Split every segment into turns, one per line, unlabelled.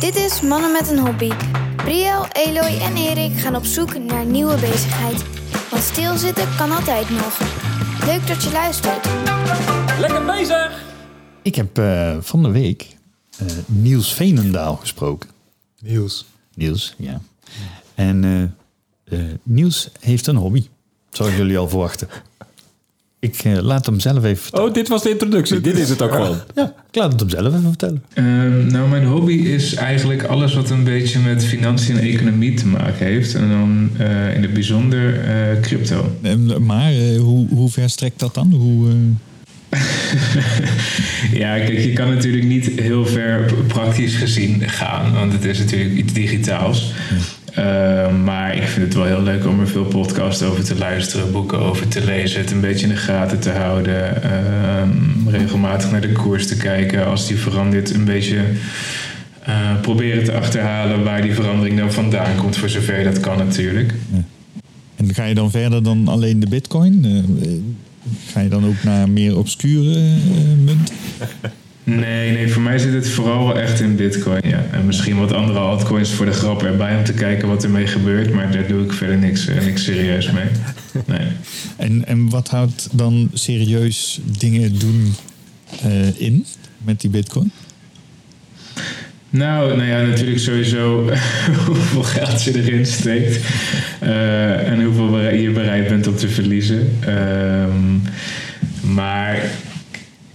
Dit is Mannen met een Hobby. Briel, Eloy en Erik gaan op zoek naar nieuwe bezigheid. Want stilzitten kan altijd nog. Leuk dat je luistert.
Lekker bezig!
Ik heb eh, van de week eh, Niels Veenendaal gesproken.
Niels.
Niels, ja. En eh, eh, Niels heeft een hobby. Zoals jullie al verwachten. Ik eh, laat hem zelf even vertellen.
Oh, dit was de introductie. dit is het ook gewoon.
Ja, ik laat het hem zelf even vertellen.
Ehm, nou, mijn hobby is eigenlijk alles wat een beetje met financiën en economie te maken heeft. En dan eh, in het bijzonder eh, crypto.
Maar eh, hoe, hoe ver strekt dat dan? Hoe, eh,
Ja, kijk, je kan natuurlijk niet heel ver praktisch gezien gaan, want het is natuurlijk iets digitaals. Ehm, maar ik vind het wel heel leuk om er veel podcasts over te luisteren, boeken over te lezen, het een beetje in de gaten te houden, ehm, regelmatig naar de koers te kijken als die verandert, een beetje eh, proberen te achterhalen waar die verandering dan vandaan komt, voor zover dat kan natuurlijk.
En ga je dan verder dan alleen de bitcoin? Ga je dan ook naar meer obscure eh, munten?
Nee, nee, voor mij zit het vooral wel echt in Bitcoin. Ja. En misschien wat andere altcoins voor de grap erbij om te kijken wat ermee gebeurt. Maar daar doe ik verder niks, eh, niks serieus mee. Nee.
En, en wat houdt dan serieus dingen doen eh, in met die bitcoin?
Nou, nou ja, natuurlijk sowieso hoeveel geld je erin steekt. eh, en hoeveel je bereid bent om te verliezen. Ehm, maar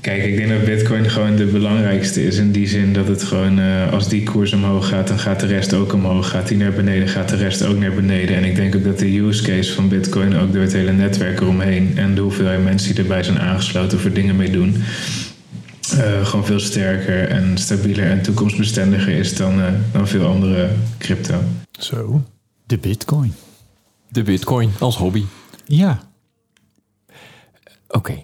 kijk, ik denk dat Bitcoin gewoon de belangrijkste is. In die zin dat het gewoon, eh, als die koers omhoog gaat, dan gaat de rest ook omhoog. Gaat die naar beneden, gaat de rest ook naar beneden. En ik denk ook dat de use case van Bitcoin ook door het hele netwerk eromheen en de hoeveelheid mensen die erbij zijn aangesloten er dingen mee doen. Eh, gewoon veel sterker en stabieler en toekomstbestendiger is dan, eh, dan veel andere crypto.
Zo.
De bitcoin.
De bitcoin als hobby.
Ja.
Oké.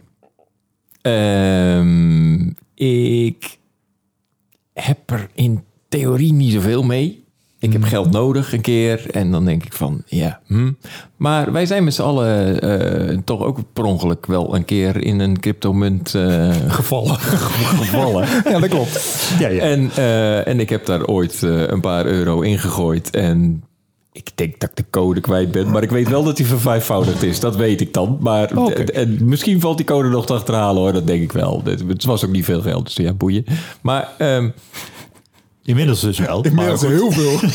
Ehm, ik heb er in theorie niet zoveel mee. Ik heb geld nodig een keer en dan denk ik van, ja, hm. Maar wij zijn met z'n allen eh, toch ook per ongeluk wel een keer in een cryptomunt eh gevallen. gevallen.
Ja, dat klopt.
Ja, ja.
En, eh, en ik heb daar ooit een paar euro ingegooid. En ik denk dat ik de code kwijt ben. Maar ik weet wel dat die vervijfvoudigd is. Dat weet ik dan. Maar en, en misschien valt die code nog te achterhalen hoor. Dat denk ik wel. Het, het was ook niet veel geld. Dus ja, boeien. Maar ehm,
Inmiddels dus wel.
Inmiddels heel veel.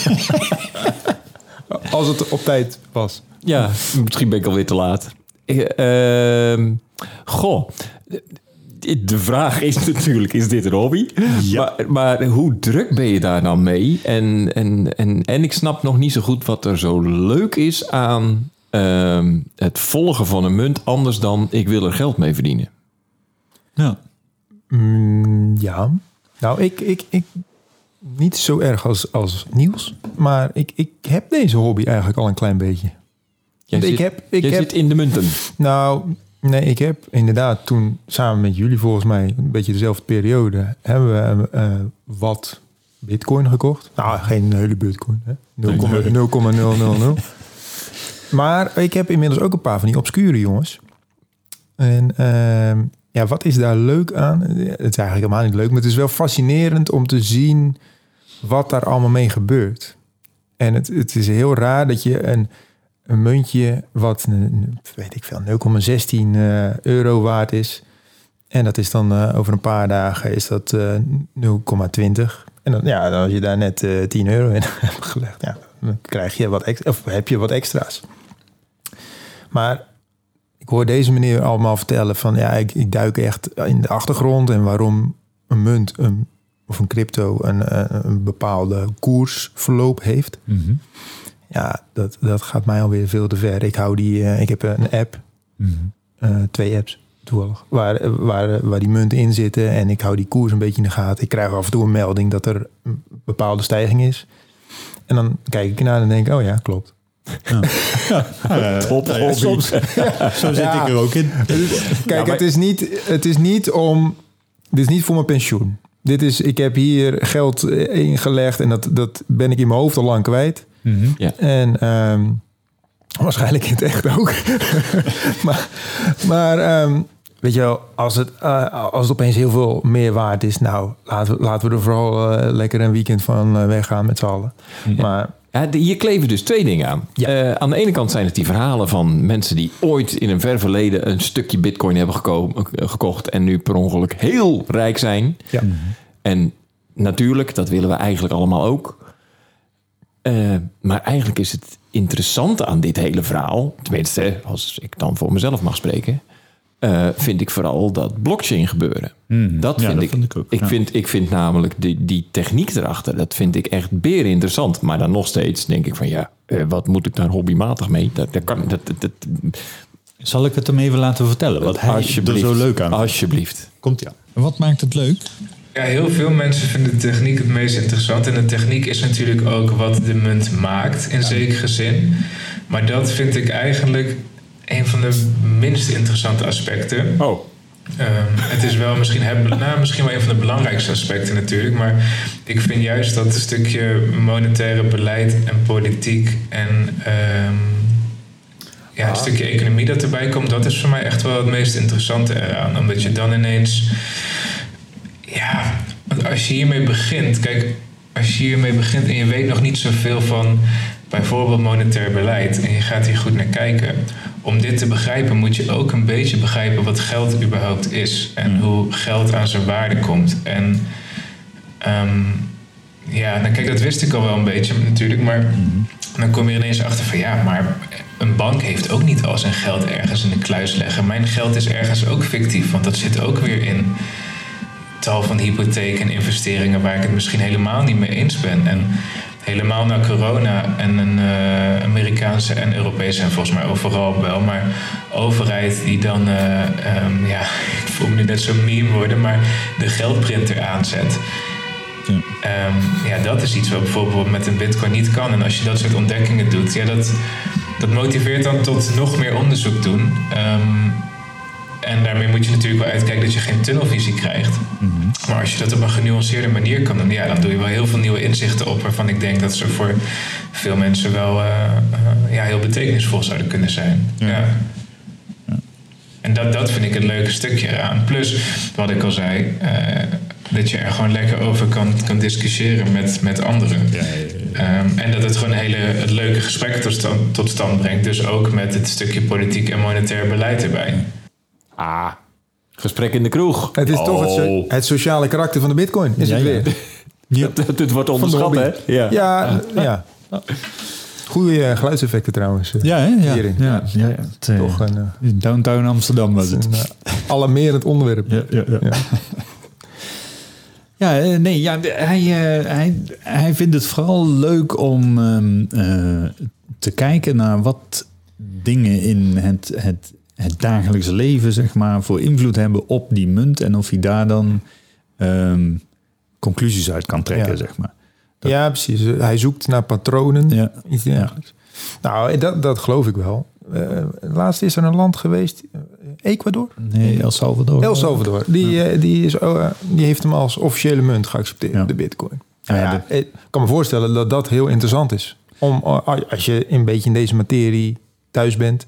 Als het op tijd was.
ja, misschien ben ik alweer te laat. Ik, ehm, goh. De- vraag is natuurlijk, is dit een hobby?
Ja.
Maar, maar hoe druk ben je daar dan mee? En, en, en, en ik snap nog niet zo goed wat er zo leuk is aan ehm, het volgen van een munt... anders dan ik wil er geld mee verdienen.
Ja.
Mm, ja. Nou, ik, ik, ik niet zo erg als, als Niels. Maar ik, ik heb deze hobby eigenlijk al een klein beetje.
Jij,
Ik
zit,
heb- ik heb-
zit in de munten.
Nou, nee, ik heb inderdaad toen samen met jullie volgens mij een beetje dezelfde periode hebben we eh, wat bitcoin gekocht. Nou, geen hele bitcoin. hè. 0,0000. Maar ik heb inmiddels ook een paar van die obscure jongens. En ehm, ja, wat is daar leuk aan? Het is eigenlijk helemaal niet leuk, maar het is wel fascinerend om te zien wat daar allemaal mee gebeurt. En het, het is heel raar dat je een, een muntje wat, weet ik veel, 0,16 eh, euro waard is. En dat is dan eh, over een paar dagen is dat eh 0,20. En dan, ja, dan als je daar net eh 10 euro in hebt gelegd, ja, dan krijg je wat extra, of heb je wat extra's. Maar ik hoor deze meneer allemaal vertellen van ja, ik, ik duik echt in de achtergrond en waarom een munt een, of een crypto een, een, een bepaalde koersverloop heeft.
Mhm.
Ja, dat, dat gaat mij alweer veel te ver. Ik hou die, eh, ik heb een app,
Mhm.
eh, twee apps toevallig, waar, waar, waar die munten in zitten en ik hou die koers een beetje in de gaten. Ik krijg af en toe een melding dat er een bepaalde stijging is. En dan kijk ik ernaar en denk oh ja, klopt.
Top hobby. Soms, zo zit
Ja.
ik er ook in.
Kijk,
maar-
het, is niet, het is niet om. Dit is niet voor mijn pensioen. Dit is, ik heb hier geld eh, ingelegd en dat, dat ben ik in mijn hoofd al lang kwijt.
Mhm.
En ehm, waarschijnlijk in het echt ook. maar maar ehm, weet je wel, als het, eh, als het opeens heel veel meer waard is, nou, laten we, laten we er vooral eh, lekker een weekend van weggaan met z'n allen. Maar
Ja, de- hier kleven dus twee dingen aan.
Ja.
Eh, aan de ene kant zijn het die verhalen van mensen die ooit in een ver verleden een stukje bitcoin hebben geko- eh, gekocht en nu per ongeluk heel rijk zijn.
ja,
En natuurlijk, dat willen we eigenlijk allemaal ook. Eh, maar eigenlijk is het interessante aan dit hele verhaal, tenminste, als ik dan voor mezelf mag spreken, eh, vind ik vooral dat blockchain gebeuren.
Mhm.
Dat
Ja,
vind
dat
ik.
vind ik ook,
Ik,
ja.
vind, ik vind namelijk die, die techniek erachter, dat vind ik echt beren interessant. Maar dan nog steeds denk ik van ja, eh, wat moet ik daar hobbymatig mee? Dat, dat kan, dat, dat, dat-
Zal ik het hem even laten vertellen? Wat hij er zo leuk aan?
Alsjeblieft.
Komt ja. Wat maakt het leuk?
Ja, heel veel mensen vinden de techniek het meest interessant. En de techniek is natuurlijk ook wat de munt maakt, in zekere zin. Maar dat vind ik eigenlijk een van de minst interessante aspecten.
Oh,
Ehm, het is wel misschien, het, nou, misschien wel een van de belangrijkste aspecten natuurlijk. Maar ik vind juist dat stukje monetaire beleid en politiek en ehm, ja, het stukje economie dat erbij komt, dat is voor mij echt wel het meest interessante eraan. Omdat je dan ineens. Ja, want als je hiermee begint, kijk, als je hiermee begint en je weet nog niet zoveel van bijvoorbeeld monetair beleid en je gaat hier goed naar kijken. Om dit te begrijpen moet je ook een beetje begrijpen wat geld überhaupt is en hoe geld aan zijn waarde komt. En ehm, ja, nou kijk, dat wist ik al wel een beetje natuurlijk, maar dan kom je ineens achter van ja, maar een bank heeft ook niet al zijn geld ergens in de kluis leggen. Mijn geld is ergens ook fictief, want dat zit ook weer in tal van hypotheken en investeringen waar ik het misschien helemaal niet mee eens ben. En helemaal na corona en een eh, Amerikaanse en Europese en volgens mij overal wel, maar overheid die dan, eh, ehm, ja, ik voel me nu net zo'n meme worden, maar de geldprinter aanzet. Ehm, ja, dat is iets wat bijvoorbeeld met een bitcoin niet kan. En als je dat soort ontdekkingen doet, ja, dat, dat motiveert dan tot nog meer onderzoek doen. Ehm, en daarmee moet je natuurlijk wel uitkijken dat je geen tunnelvisie krijgt. Maar als je dat op een genuanceerde manier kan doen, ja, dan doe je wel heel veel nieuwe inzichten op. Waarvan ik denk dat ze voor veel mensen wel eh, eh, ja, heel betekenisvol zouden kunnen zijn. Ja. En dat, dat vind ik het leuke stukje eraan. Plus, wat ik al zei, eh, dat je er gewoon lekker over kan, kan discussiëren met, met anderen. Ehm, en dat het gewoon een hele het leuke gesprek tot stand, tot stand brengt. Dus ook met het stukje politiek en monetair beleid erbij.
Ah, gesprek in de kroeg.
het is toch het, so-
Oh.
het sociale karakter van de bitcoin, is
Ja,
het
ja.
weer.
Dat, het wordt onderschat, hè? Ja.
Ja, ja. Goede eh, geluidseffecten trouwens. eh.
Ja, hè? Ja.
Hierin.
ja, ja, ja. Het, eh,
Toch een,
Downtown Amsterdam was het.
een alarmerend onderwerp.
Ja, ja, ja.
Ja.
Ja, nee, ja, hij, eh, hij, hij vindt het vooral leuk om ehm, eh, te kijken naar wat dingen in het, het, het dagelijkse leven, zeg maar, voor invloed hebben op die munt en of hij daar dan ehm, conclusies uit kan trekken,
Ja.
zeg maar. Dat-
Ja, precies. Hij zoekt naar patronen.
Ja.
Iets dergelijks. Nou, dat, dat geloof ik wel. Eh, laatst is er een land geweest, eh, Ecuador?
Nee, El Salvador.
El Salvador. Die, eh, die, is, oh, die heeft hem als officiële munt geaccepteerd,
Ja.
de bitcoin.
Ja,
Nou ja, ik kan me voorstellen dat dat heel interessant is. Om, als je een beetje in deze materie thuis bent,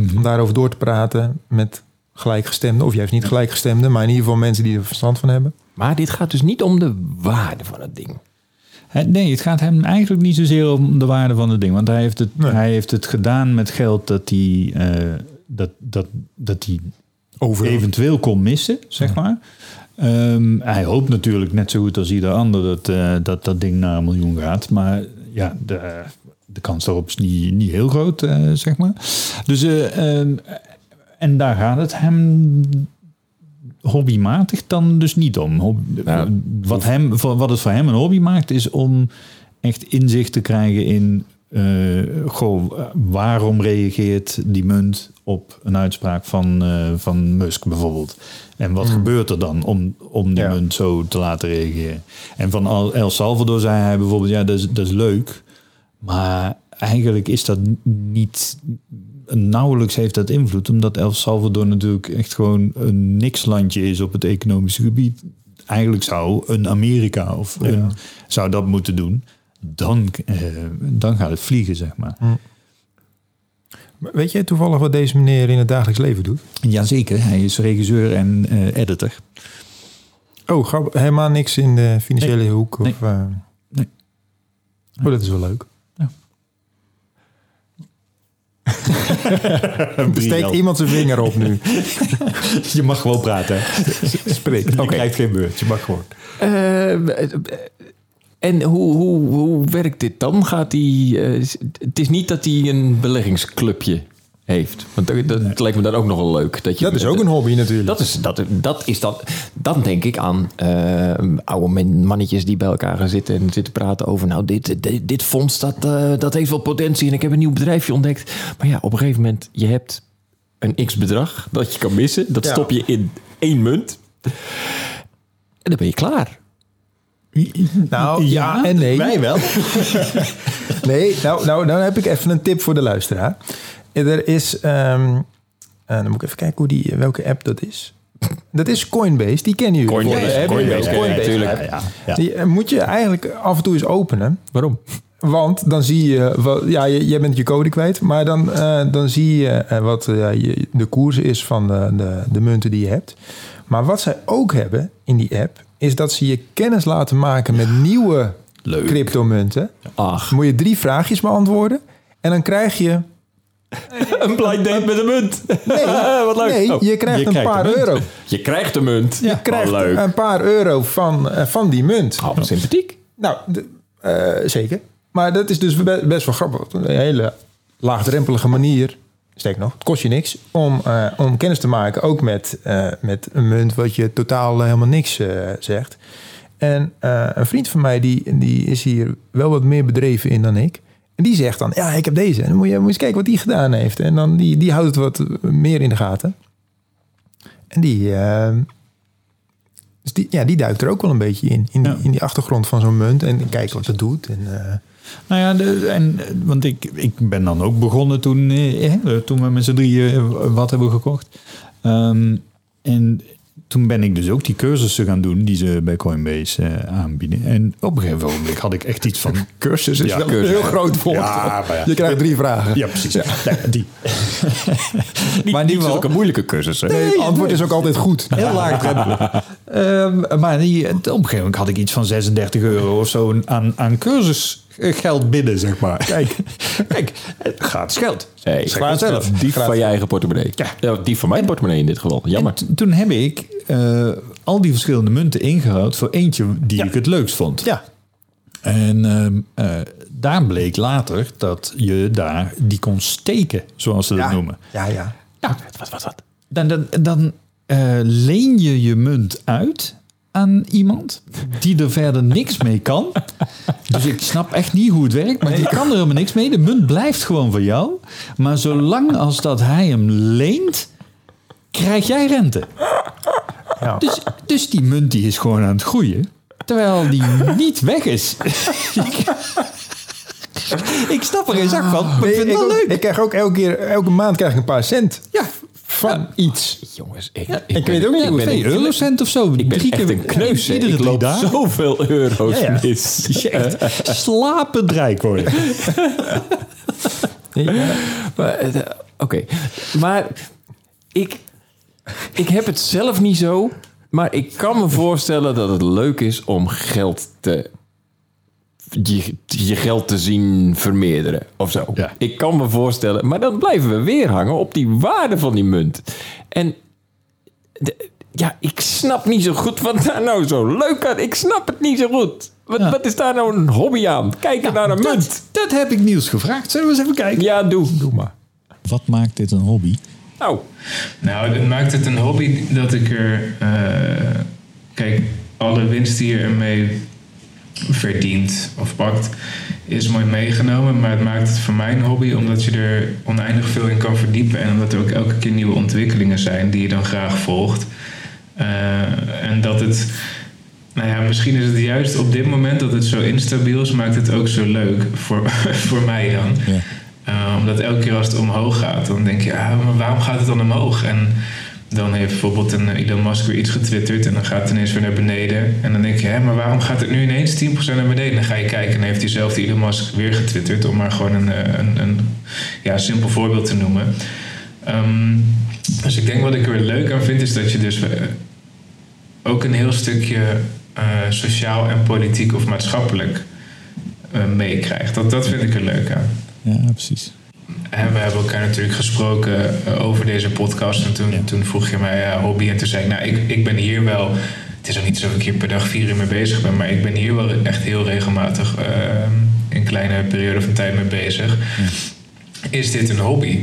Mhm.
om daarover door te praten met gelijkgestemden. Of juist niet gelijkgestemden, maar in ieder geval mensen die er verstand van hebben.
Maar dit gaat dus niet om de waarde van het ding.
Nee, het gaat hem eigenlijk niet zozeer om de waarde van het ding. Want hij heeft het,
Nee.
hij heeft het gedaan met geld dat hij, eh, dat, dat, dat hij eventueel kon missen, zeg maar. Ehm, hij hoopt natuurlijk net zo goed als ieder ander dat, eh, dat dat ding naar een miljoen gaat. Maar ja, de, de kans daarop is niet, niet heel groot, eh, zeg maar. Dus, eh, ehm, en daar gaat het hem hobbymatig dan dus niet om. Hob-
Nou,
wat, hem, wat het voor hem een hobby maakt, is om echt inzicht te krijgen in... eh, goh, waarom reageert die munt op een uitspraak van, van Musk bijvoorbeeld? En wat gebeurt er dan om, om die
Ja.
munt zo te laten reageren? En van El Salvador zei hij bijvoorbeeld, ja, dat is, dat is leuk. Maar eigenlijk is dat niet... Nauwelijks heeft dat invloed, omdat El Salvador natuurlijk echt gewoon een nikslandje is op het economische gebied. Eigenlijk zou een Amerika of een, zou dat moeten doen. Dan, eh, dan gaat het vliegen, zeg maar.
Weet jij toevallig wat deze meneer in het dagelijks leven doet?
Jazeker, hij is regisseur en eh, editor.
Oh, helemaal niks in de financiële hoek? Of,
Nee.
eh?
Nee.
Oh, dat is wel leuk. Steekt iemand zijn vinger op nu.
Je mag gewoon praten.
Spreek.
Je krijgt geen beurt, je mag gewoon.
Eh, en hoe, hoe, hoe werkt dit dan? Gaat hij? eh, het is niet dat hij een beleggingsclubje heeft. Want dat, dat lijkt me dan ook nog wel leuk. Dat, je,
Dat is ook een hobby natuurlijk.
Dat is, dat, dat is dat. Dan denk ik aan eh, oude mannetjes die bij elkaar gaan zitten en zitten praten over. Nou, dit, dit, dit fonds dat, eh, dat heeft wel potentie en ik heb een nieuw bedrijfje ontdekt. Maar ja, op een gegeven moment, je hebt een x bedrag dat je kan missen. Dat
Ja.
stop je in één munt. En dan ben je klaar.
Nou, ja, en nee.
Wij wel.
Nee, nou, nou, dan heb ik even een tip voor de luisteraar. Er is, ehm, eh, dan moet ik even kijken hoe die, welke app dat is. Dat is Coinbase, die kennen jullie.
Coinbase? Coinbase,
Coinbase,
natuurlijk.
app.
Ja, ja.
Die eh, moet je eigenlijk af en toe eens openen.
Waarom?
Want dan zie je, wat, ja, je- jij bent je code kwijt, maar dan, eh, dan zie je eh, wat eh, je, de koers is van de, de, de munten die je hebt. Maar wat zij ook hebben in die app, is dat ze je kennis laten maken met nieuwe
Leuk.
cryptomunten.
Ach,
Dan moet je drie vraagjes beantwoorden en dan krijg je...
een blind date met een munt.
Nee,
Wat leuk.
nee
Oh,
je krijgt
je
een
krijgt
paar
een
euro.
je krijgt de munt.
Je krijgt
Wat leuk.
een paar euro van, eh, van die munt.
Oh, sympathiek.
Nou, de- eh, zeker. Maar dat is dus be- best wel grappig. Een hele laagdrempelige manier. Steek nog, het kost je niks om, eh, om kennis te maken. Ook met, eh, met een munt wat je totaal eh, helemaal niks eh, zegt. En eh, een vriend van mij die, die is hier wel wat meer bedreven in dan ik. En die zegt dan, ja, ik heb deze. En dan moet je, moet je eens kijken wat die gedaan heeft. En dan die, die houdt het wat meer in de gaten. En die, dus die, ja, die duikt er ook wel een beetje in. In, die,
Ja.
in die achtergrond van zo'n munt. En kijkt wat het doet. En, eh,
Nou ja, de, en, want ik, ik ben dan ook begonnen toen, eh, toen we met z'n drieën wat hebben gekocht. Ehm, en toen ben ik dus ook die cursussen gaan doen die ze bij Coinbase eh, aanbieden. En op een gegeven moment had ik echt iets van...
cursus is
Ja,
wel
cursus.
een heel groot woord.
Ja, maar ja.
Je krijgt drie vragen.
Ja, precies. Nee, die. Maar die
niet
wel.
zulke moeilijke cursussen.
Nee, het antwoord is ook altijd goed.
Heel laagdrempelig. Ehm, maar die, op een gegeven moment had ik iets van 36 euro of zo aan, aan cursusgeld binnen, zeg maar. Kijk, kijk gratis geld.
Nee,
Zeg maar zelf.
Die van je eigen portemonnee.
Ja.
die van mijn portemonnee in dit geval. Jammer.
Toen heb ik eh, al die verschillende munten ingehoud voor eentje die ik het leukst vond.
Ja.
En ehm, eh, daar bleek later dat je daar die kon steken, zoals ze dat
Ja.
noemen.
Ja, ja.
Wat, wat, wat, wat?
Dan, dan, dan eh, leen je je munt uit aan iemand die er verder niks mee kan. Dus ik snap echt niet hoe het werkt, maar die kan er helemaal niks mee. De munt blijft gewoon van jou. Maar zolang als dat hij hem leent, krijg jij rente.
Ja.
Dus, dus die munt die is gewoon aan het groeien, terwijl die niet weg is. ik snap er geen zak van, maar ik vind het
ik,
wel
ook-
leuk.
ik krijg ook elke keer, elke maand krijg ik een paar cent
Ja,
van iets.
Jongens, ik,
ik weet ook niet
ik ben een-
eurocent of zo.
Ik ben
Drie
echt
keer-
een kneus.
Iedere
Ik loop
dagen.
zoveel euro's
Ja, ja.
mis.
Slapend rijk worden.
Ja, maar, eh, Oké, maar ik, ik heb het zelf niet zo. Maar ik kan me voorstellen dat het leuk is om geld te. Je, je geld te zien vermeerderen of zo.
Ja.
Ik kan me voorstellen, maar dan blijven we weer hangen op die waarde van die munt. En de- ja, ik snap niet zo goed wat daar nou zo leuk aan. Ik snap het niet zo goed. Wat,
Ja.
wat is daar nou een hobby aan? Kijken naar een munt.
Dat, heb ik Niels gevraagd. Zullen we eens even kijken?
Ja, doe. Doe maar.
Wat maakt dit een hobby?
Nou,
Nou, het maakt het een hobby dat ik er. eh, kijk, alle winst die je ermee verdient of pakt, is mooi meegenomen. Maar het maakt het voor mij een hobby omdat je er oneindig veel in kan verdiepen. En omdat er ook elke keer nieuwe ontwikkelingen zijn die je dan graag volgt. Eh, en dat het. Nou ja, misschien is het juist op dit moment dat het zo instabiel is, maakt het ook zo leuk voor, voor mij dan.
Ja.
Uh, omdat elke keer als het omhoog gaat, dan denk je, ah, maar waarom gaat het dan omhoog? En dan heeft bijvoorbeeld een Elon Musk weer iets getwitterd en dan gaat het ineens weer naar beneden. En dan denk je, hè, maar waarom gaat het nu ineens 10% naar beneden? Dan ga je kijken en heeft diezelfde Elon Musk weer getwitterd, om maar gewoon een, eh, een, een ja, simpel voorbeeld te noemen. Ehm, dus ik denk wat ik er leuk aan vind, is dat je dus eh, ook een heel stukje sociaal en politiek of maatschappelijk meekrijgt. Dat, dat vind ik er leuk aan.
Ja, precies.
En we hebben elkaar natuurlijk gesproken uh, over deze podcast. En toen,
Ja.
toen vroeg je mij uh, hobby. En toen zei ik, nou, ik, ik ben hier wel... Het is ook niet zo dat ik hier per dag vier uur mee bezig ben. Maar ik ben hier wel echt heel regelmatig uh, een kleine periode van tijd mee bezig. Is dit een hobby?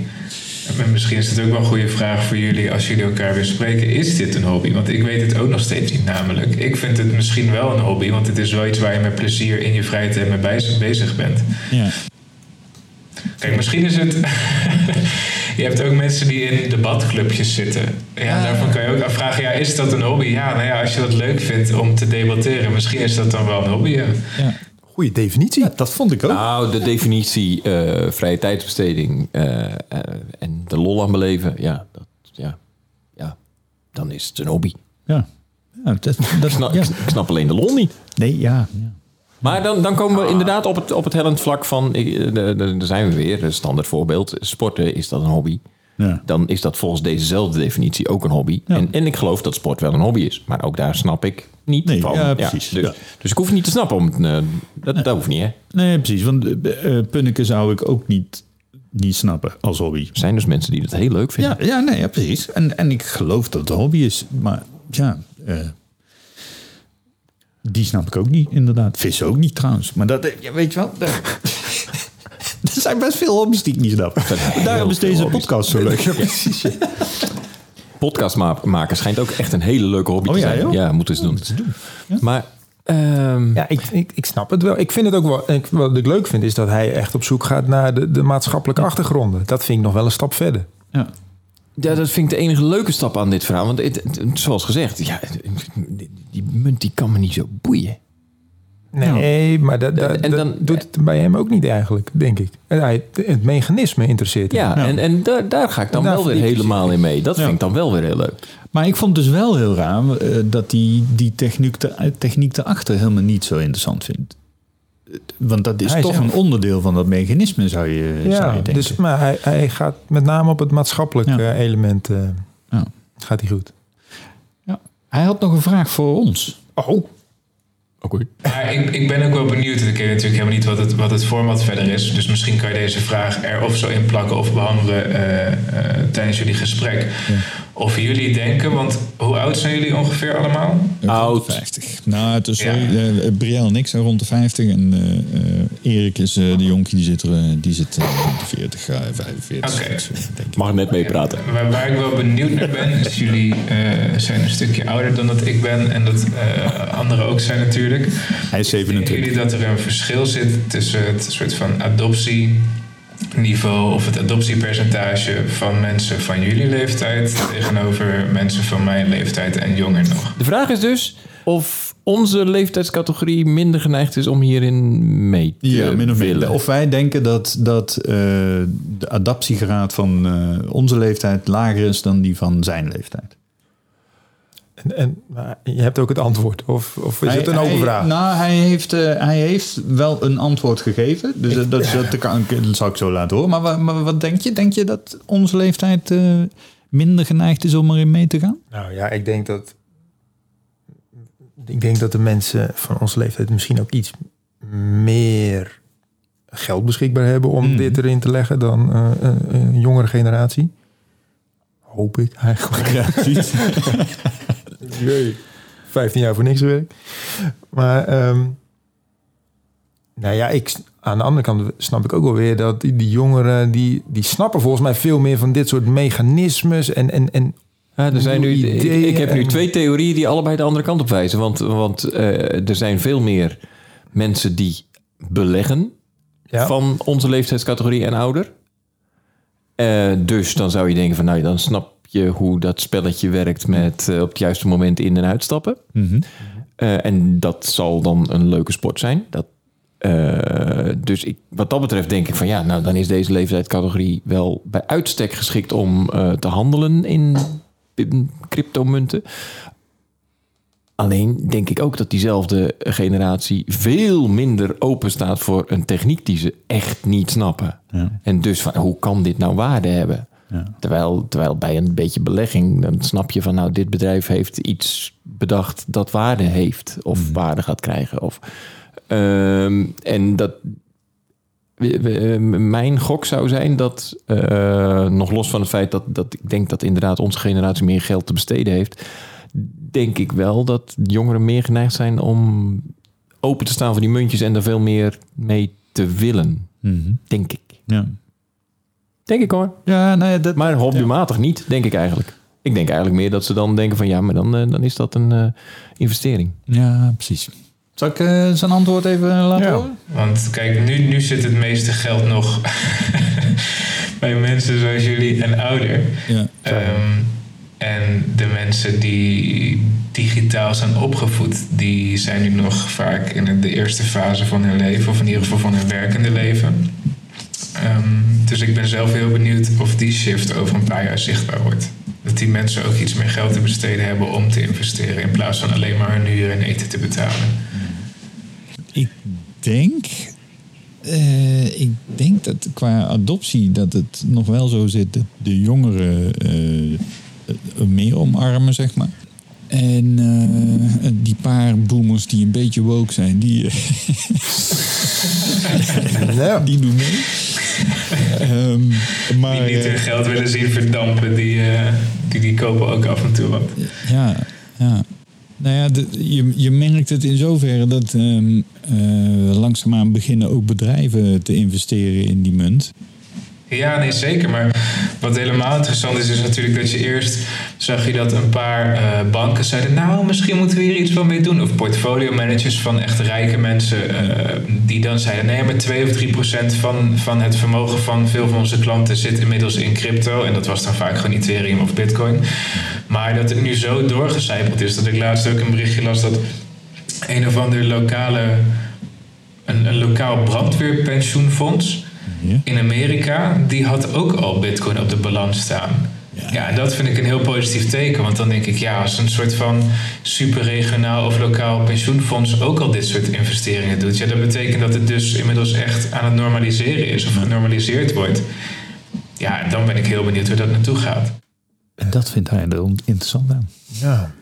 En misschien is het ook wel een goede vraag voor jullie als jullie elkaar weer spreken. Is dit een hobby? Want ik weet het ook nog steeds niet namelijk. Ik vind het misschien wel een hobby, want het is wel iets waar je met plezier in je vrije tijd mee bezig bent.
Ja.
Kijk, misschien is het. je hebt ook mensen die in debatclubjes zitten. Ja, daarvan kan je ook afvragen: ja, is dat een hobby? Ja, nou ja, als je dat leuk vindt om te debatteren, misschien is dat dan wel een hobby. Ja.
Ja.
Goeie definitie.
dat vond ik ook.
Nou, de definitie eh, vrije tijdsbesteding eh, eh, en de lol aan beleven, ja, dat, ja, ja, dan is het een hobby.
Ja. Ja, dat,
Ik
dat,
snap,
ja.
ik snap alleen de lol niet.
Nee, ja.
Maar dan, dan komen we inderdaad op het, op het hellend vlak van, eh, daar zijn we weer, een standaard voorbeeld. Sporten, is dat een hobby?
Ja.
Dan is dat volgens dezezelfde definitie ook een hobby.
Ja.
En, en ik geloof dat sport wel een hobby is. Maar ook daar snap ik niet
Nee,
van.
ja, precies.
dus,
Ja.
dus ik hoef niet te snappen. Om, het, eh, dat, dat hoeft niet, hè. Er
Nee, precies. Want uh, zou ik ook niet, niet snappen als hobby.
zijn dus mensen die dat heel leuk vinden.
Ja, ja, nee, ja precies. En, en ik geloof dat het een hobby is. Maar ja, die snap ik ook niet, inderdaad. Vissen ook niet trouwens. Maar dat, eh, ja, weet je wel... daar- Er zijn best veel hobby's die ik niet snap. Daarom is deze
hobby's.
podcast zo leuk.
Podcast ma- maken schijnt ook echt een hele leuke hobby
Oh
te
ja,
zijn.
joh?
Ja, moeten ze doen. Maar ehm,
Ja, ik, ik, ik snap het wel. Ik vind het ook wel. Ik, wat ik leuk vind is dat hij echt op zoek gaat naar de, de maatschappelijke achtergronden. Dat vind ik nog wel een stap verder.
Ja.
Ja, dat vind ik de enige leuke stap aan dit verhaal. Want het, het- zoals gezegd, ja, die, die munt die kan me niet zo boeien.
Nee, maar dat, dat,
En
dat
dan-
doet het bij hem ook niet eigenlijk, denk ik. Hij, het mechanisme interesseert hem.
Ja,
Ja.
en, en daar, daar ga ik dan
daar
wel weer helemaal in mee. Dat
Ja.
vind ik dan wel weer heel leuk.
Maar ik vond dus wel heel raar eh, dat hij die techniek, te, techniek erachter helemaal niet zo interessant vindt. Want dat is
Hij
toch een onderdeel van dat mechanisme, zou je, zou
Ja,
je denken.
dus, maar hij, hij gaat met name op het maatschappelijke
Ja.
element. eh,
Ja.
Gaat hij goed.
Ja. Hij had nog een vraag voor ons.
Oh,
Oké.
Maar ik, ik ben ook wel benieuwd. Ik weet natuurlijk helemaal niet wat het, wat het format verder is. Dus misschien kan je deze vraag er of zo in plakken of behandelen eh, eh, tijdens jullie gesprek. Of jullie denken, want hoe oud zijn jullie ongeveer allemaal?
Oud.
50. Nou, het is
Ja.
sorry, eh, Brielle en ik zijn rond de 50. En eh, eh, Erik is eh, de jonkie, die zit, er, eh, die zit eh, rond de 40, eh, 45.
Oké.
Dus, eh, denk ik.
Mag net meepraten.
Waar, waar ik wel benieuwd naar ben, is jullie eh, zijn een stukje ouder dan dat ik ben. En dat eh, anderen ook zijn natuurlijk.
Hij is
Denken
27.
jullie dat er een verschil zit tussen het soort van adoptieniveau of het adoptiepercentage van mensen van jullie leeftijd tegenover mensen van mijn leeftijd en jonger nog?
De vraag is dus of onze leeftijdscategorie minder geneigd is om hierin mee te
Ja, min of meer.
willen.
Of wij denken dat, dat eh, de adaptiegraad van eh, onze leeftijd lager is dan die van zijn leeftijd.
En, je hebt ook het antwoord. Of, of is het een open
hij-
vraag?
Nou, hij heeft, eh, hij heeft wel een antwoord gegeven. Dus dat, dat, dat, kan, dat zal ik zo laten horen. Maar, maar wat denk je? Denk je dat onze leeftijd eh, minder geneigd is om erin mee te gaan?
Nou ja, ik denk dat. Ik denk dat de mensen van onze leeftijd misschien ook iets meer geld beschikbaar hebben om
Mhm.
dit erin te leggen dan eh, een, een jongere generatie. Hoop ik eigenlijk.
Ja, precies.
Jee. 15 jaar voor niks gewerkt. Maar ehm, nou ja, ik, aan de andere kant snap ik ook wel weer dat die, die jongeren, die, die snappen volgens mij veel meer van dit soort mechanismes en, en, en
Ja, er zijn nu, ik, heb nu twee theorieën die allebei de andere kant op wijzen. Want, want eh, er zijn veel meer mensen die beleggen
ja,
van onze leeftijdscategorie en ouder. Eh, dus dan zou je denken van nou, dan snap je hoe dat spelletje werkt met eh, op het juiste moment in- en uitstappen. Eh, en dat zal dan een leuke sport zijn. Dat, eh, dus ik, wat dat betreft denk ik van ja, nou dan is deze leeftijdscategorie wel bij uitstek geschikt om te handelen in pi- cryptomunten. Alleen denk ik ook dat diezelfde generatie veel minder open staat voor een techniek die ze echt niet snappen.
Ja.
En dus van, hoe kan dit nou waarde hebben?
Ja.
Terwijl, terwijl bij een beetje belegging, dan snap je van nou, dit bedrijf heeft iets bedacht dat waarde heeft of waarde gaat krijgen. Of, ehm, en dat we- we- eh, mijn gok zou zijn dat, eh, nog los van het feit dat, dat ik denk dat inderdaad onze generatie meer geld te besteden heeft, denk ik wel dat jongeren meer geneigd zijn om open te staan voor die muntjes en er veel meer mee te willen.
Mhm.
Denk ik.
Ja.
Denk ik hoor.
Ja, nou ja, dat,
Maar hobbymatig niet, denk ik eigenlijk. Ik denk eigenlijk meer dat ze dan denken van ja, maar dan, eh, dan is dat een eh, investering.
ja, precies. Zal ik eh, zijn antwoord even laten
Ja.
horen?
Want kijk, nu, nu zit het meeste geld nog bij mensen zoals jullie en ouder.
Ja.
Ehm, en de mensen die digitaal zijn opgevoed, die zijn nu nog vaak in de eerste fase van hun leven, of in ieder geval van hun werkende leven. Ehm, dus ik ben zelf heel benieuwd of die shift over een paar jaar zichtbaar wordt. Dat die mensen ook iets meer geld te besteden hebben om te investeren, in plaats van alleen maar hun huur en eten te betalen.
Ik denk, eh, ik denk dat qua adoptie dat het nog wel zo zit dat de jongeren eh, eh, meer omarmen, zeg maar. En eh, die paar boomers die een beetje woke zijn, die,
Ja.
die doen mee. Ehm, maar,
die niet
eh,
hun geld willen zien verdampen, die, eh, die, die kopen ook af en toe wat.
Ja, ja. Nou ja, de- je, je merkt het in zoverre dat ehm eh, langzaamaan beginnen ook bedrijven te investeren in die munt.
Ja, nee, zeker. Maar wat helemaal interessant is, is natuurlijk dat je eerst zag je dat een paar eh, banken zeiden, nou, misschien moeten we hier iets van mee doen. Of portfolio managers van echt rijke mensen, eh, die dan zeiden, nee, maar 2 of 3 procent van, van het vermogen van veel van onze klanten zit inmiddels in crypto. En dat was dan vaak gewoon Ethereum of Bitcoin. Maar dat het nu zo doorgecijpeld is, dat ik laatst ook een berichtje las dat een of ander lokale, een, een lokaal brandweerpensioenfonds
Ja.
in Amerika, die had ook al Bitcoin op de balans staan. Ja. en dat vind ik een heel positief teken. Want dan denk ik, ja, als een soort van superregionaal of lokaal pensioenfonds ook al dit soort investeringen doet, ja, dat betekent dat het dus inmiddels echt aan het normaliseren is of genormaliseerd wordt. Ja, en dan ben ik heel benieuwd hoe dat naartoe gaat.
En dat vindt hij er interessant aan.
Ja.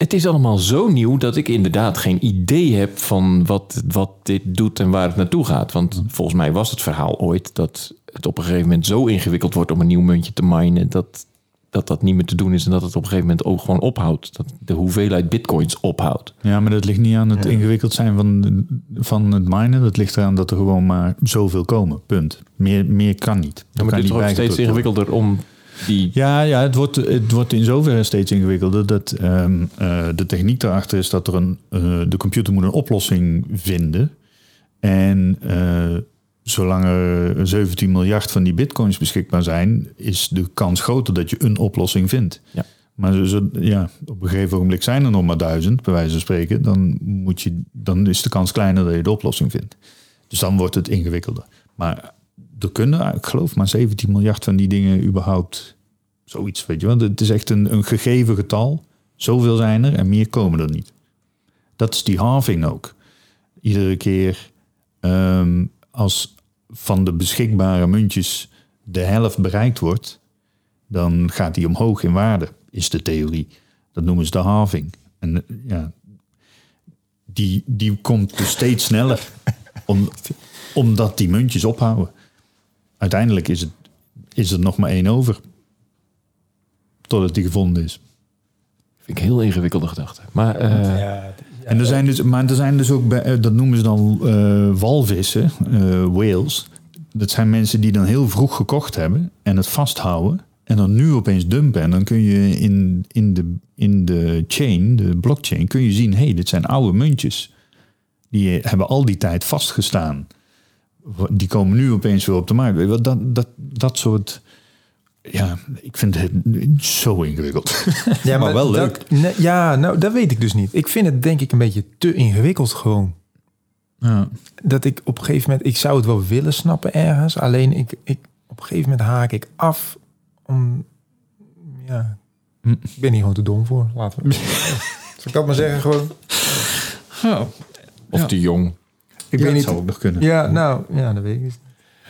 Het is allemaal zo nieuw dat ik inderdaad geen idee heb van wat, wat dit doet en waar het naartoe gaat. Want volgens mij was het verhaal ooit dat het op een gegeven moment zo ingewikkeld wordt om een nieuw muntje te minen. Dat, dat dat niet meer te doen is en dat het op een gegeven moment ook gewoon ophoudt. Dat de hoeveelheid bitcoins ophoudt.
Ja, maar dat ligt niet aan het ingewikkeld zijn van, van het minen. Dat ligt eraan dat er gewoon maar zoveel komen. Punt. Meer, meer kan niet.
Ja, maar dit
niet
wordt steeds ingewikkelder om die...
Ja, ja het, wordt, het wordt in zoverre steeds ingewikkelder dat ehm, eh, de techniek daarachter is dat er een, eh, de computer moet een oplossing vinden. En eh, zolang er 17 miljard van die bitcoins beschikbaar zijn, is de kans groter dat je een oplossing vindt.
Ja.
Maar zo, zo- ja, op een gegeven ogenblik zijn er nog maar duizend, bij wijze van spreken. Dan, moet je, dan is de kans kleiner dat je de oplossing vindt. Dus dan wordt het ingewikkelder. Maar er kunnen, ik geloof, maar 17 miljard van die dingen überhaupt zoiets, weet je wel. Het is echt een, een gegeven getal. Zoveel zijn er en meer komen er niet. Dat is die halving ook. Iedere keer ehm, als van de beschikbare muntjes de helft bereikt wordt, dan gaat die omhoog in waarde, is de theorie. Dat noemen ze de halving. En eh, ja, die, die komt dus steeds sneller, om, omdat die muntjes ophouden. Uiteindelijk is, het, is er nog maar één over, totdat die gevonden is.
Vind ik heel ingewikkelde gedachte. Maar eh,
Ja,
En er zijn dus, maar er zijn dus ook, bij, eh, dat noemen ze dan eh, walvissen, eh, whales. Dat zijn mensen die dan heel vroeg gekocht hebben en het vasthouden. En dan nu opeens dumpen. En dan kun je in, in, de, in de chain, de blockchain, kun je zien... hé, hey, dit zijn oude muntjes. Die hebben al die tijd vastgestaan. Die komen nu opeens weer op de markt. Weet je wel, Dat, dat, dat soort... Ja, ik vind het zo ingewikkeld.
ja
maar wel
dat-
leuk.
ja, nou, dat weet ik dus niet. Ik vind het denk ik een beetje te ingewikkeld gewoon.
Ja.
Dat ik op een gegeven moment... Ik zou het wel willen snappen ergens. Alleen ik, ik, op een gegeven moment haak ik af om... Ja, Ik ben hier gewoon te dom voor. Laten we. Zal ik dat maar zeggen gewoon?
Of te jong.
Ik
Ja,
weet
dat
niet.
zou ook nog kunnen.
Ja, nou, ja, dat weet ik niet.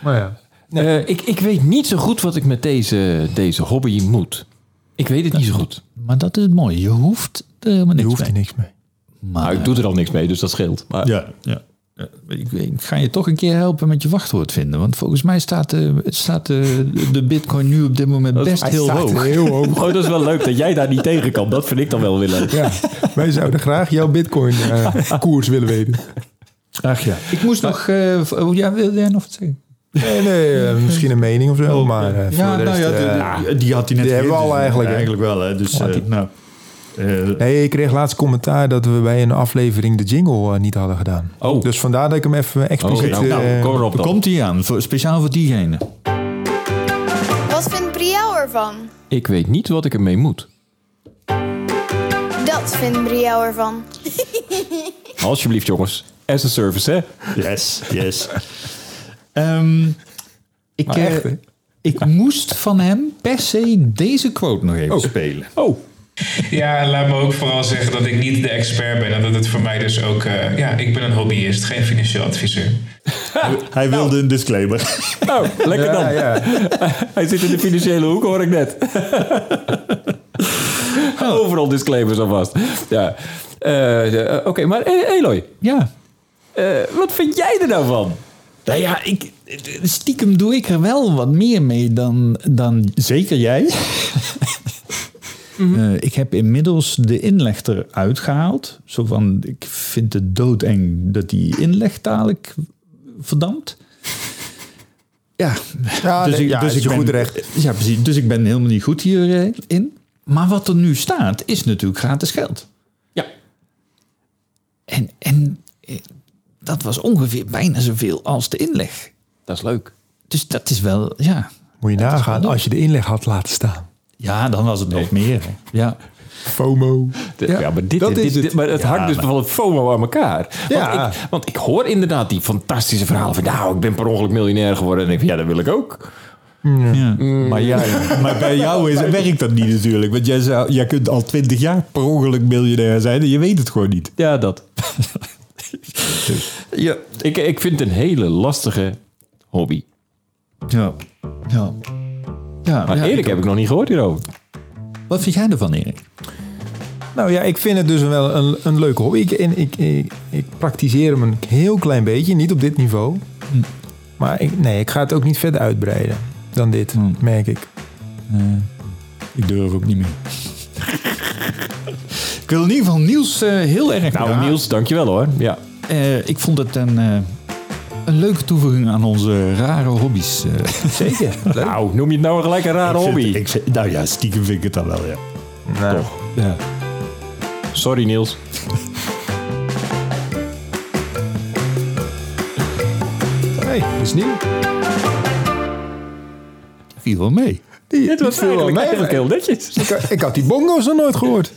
Maar ja.
Eh, ik, ik weet niet zo goed wat ik met deze, deze hobby moet. Ik weet het niet zo goed.
Maar dat is het mooie. Je hoeft er helemaal
Je
niks
hoeft er
mee.
niks mee.
Maar,
Nou, ik doe er al niks mee, dus dat scheelt. Maar,
Ja, ja. Ja, Ik, ik ga je toch een keer helpen met je wachtwoord vinden. Want volgens mij staat de, staat de, de bitcoin nu op dit moment best heel hoog.
heel hoog.
Oh, dat is wel leuk dat jij daar niet tegen kan. Dat vind ik dan wel weer leuk.
Ja, wij zouden graag jouw bitcoin eh, koers willen weten.
Ach ja. Ik moest nog... eh, oh, ja, wil jij nog wat zeggen?
Nee, nee, eh, misschien een mening of zo, maar eh, voor
ja, nou ja, de-
eh,
de- die had hij net
die hebben we al
dus,
eigenlijk, hè?
Eigenlijk wel, hè. Dus, eh, nou... eh,
Nee, ik kreeg laatst commentaar dat we bij een aflevering de jingle eh, niet hadden gedaan.
Oh.
Dus vandaar dat ik hem even expliciet...
Oh, nou, nou,
eh,
kom erop
er
dan.
komt hij aan, voor, speciaal voor diegene.
Wat vindt Brielle ervan?
Ik weet niet wat ik ermee moet.
Dat vindt Brielle ervan.
Alsjeblieft, jongens. As a service, hè?
Yes, yes. Ehm, ik, eh,
echt,
ik moest van hem per se deze quote nog even spelen.
Oh.
Ja, laat me ook vooral zeggen dat ik niet de expert ben. En dat het voor mij dus ook... eh, ja, ik ben een hobbyist, geen financieel adviseur.
Hij wilde een disclaimer.
Nou, lekker
ja,
dan.
ja.
Hij zit in de financiële hoek, hoor ik net. Overal disclaimers alvast. Ja. Eh, Oké, maar Eloy,
Ja.
Eh, wat vind jij er nou van?
Nou ja, ik, stiekem doe ik er wel wat meer mee dan, dan zeker jij. Eh, ik heb inmiddels de inleg eruit gehaald. Zo van, ik vind het doodeng dat die inleg dadelijk verdampt. Ja,
Ja, nee, ja, is je
ben,
goed recht.
Ja, precies. Dus ik ben helemaal niet goed hierin. Maar wat er nu staat, is natuurlijk gratis geld.
Ja.
En, en eh, dat was ongeveer bijna zoveel als de inleg.
Dat is leuk.
Dus dat is wel, ja.
Moet je nagaan als je de inleg had laten staan.
Ja, dan was het nog meer. Ja.
FOMO.
Ja, maar dit,
dat
dit,
is
dit-
het.
maar het hangt dus
maar-
van het FOMO aan elkaar.
Ja.
Want, ik, want ik hoor inderdaad die fantastische verhalen van... nou, ik ben per ongeluk miljonair geworden. En ik denk, ja, dat wil ik ook.
Ja. Maar, ja, maar bij jou is, werkt dat niet natuurlijk. Want jij, zou, jij kunt al twintig jaar per ongeluk miljonair zijn en je weet het gewoon niet.
Ja, dat. ja, ik, ik vind het een hele lastige hobby.
Ja. ja. ja,
Maar
ja,
eerlijk
ik
heb
ook.
ik nog niet gehoord hierover.
Wat vind jij ervan, Erik?
Nou ja, ik vind het dus wel een, een leuke hobby. Ik, en ik, ik, ik praktiseer hem een heel klein beetje, niet op dit niveau. Maar ik, nee, ik ga het ook niet verder uitbreiden dan dit,
Hmm.
merk ik.
Ik durf ook niet meer. Ik wil in ieder geval Niels eh, heel erg
Nou,
bedanken.
Niels, dankjewel hoor. Ja.
Eh, ik vond het een, eh, een leuke toevoeging aan onze rare hobby's. eh.
Zeker. Leuk.
Nou, noem je het nou gelijk een rare
Ik vind-
hobby?
ik vind- nou ja, stiekem vind ik het dan wel, ja.
Nou,
Toch.
ja.
Sorry Niels.
hey, dat is nieuw.
Viel wel mee.
Die,
Dit was eigenlijk,
mee.
eigenlijk heel netjes.
Ik, ik had die bongo's nog nooit gehoord.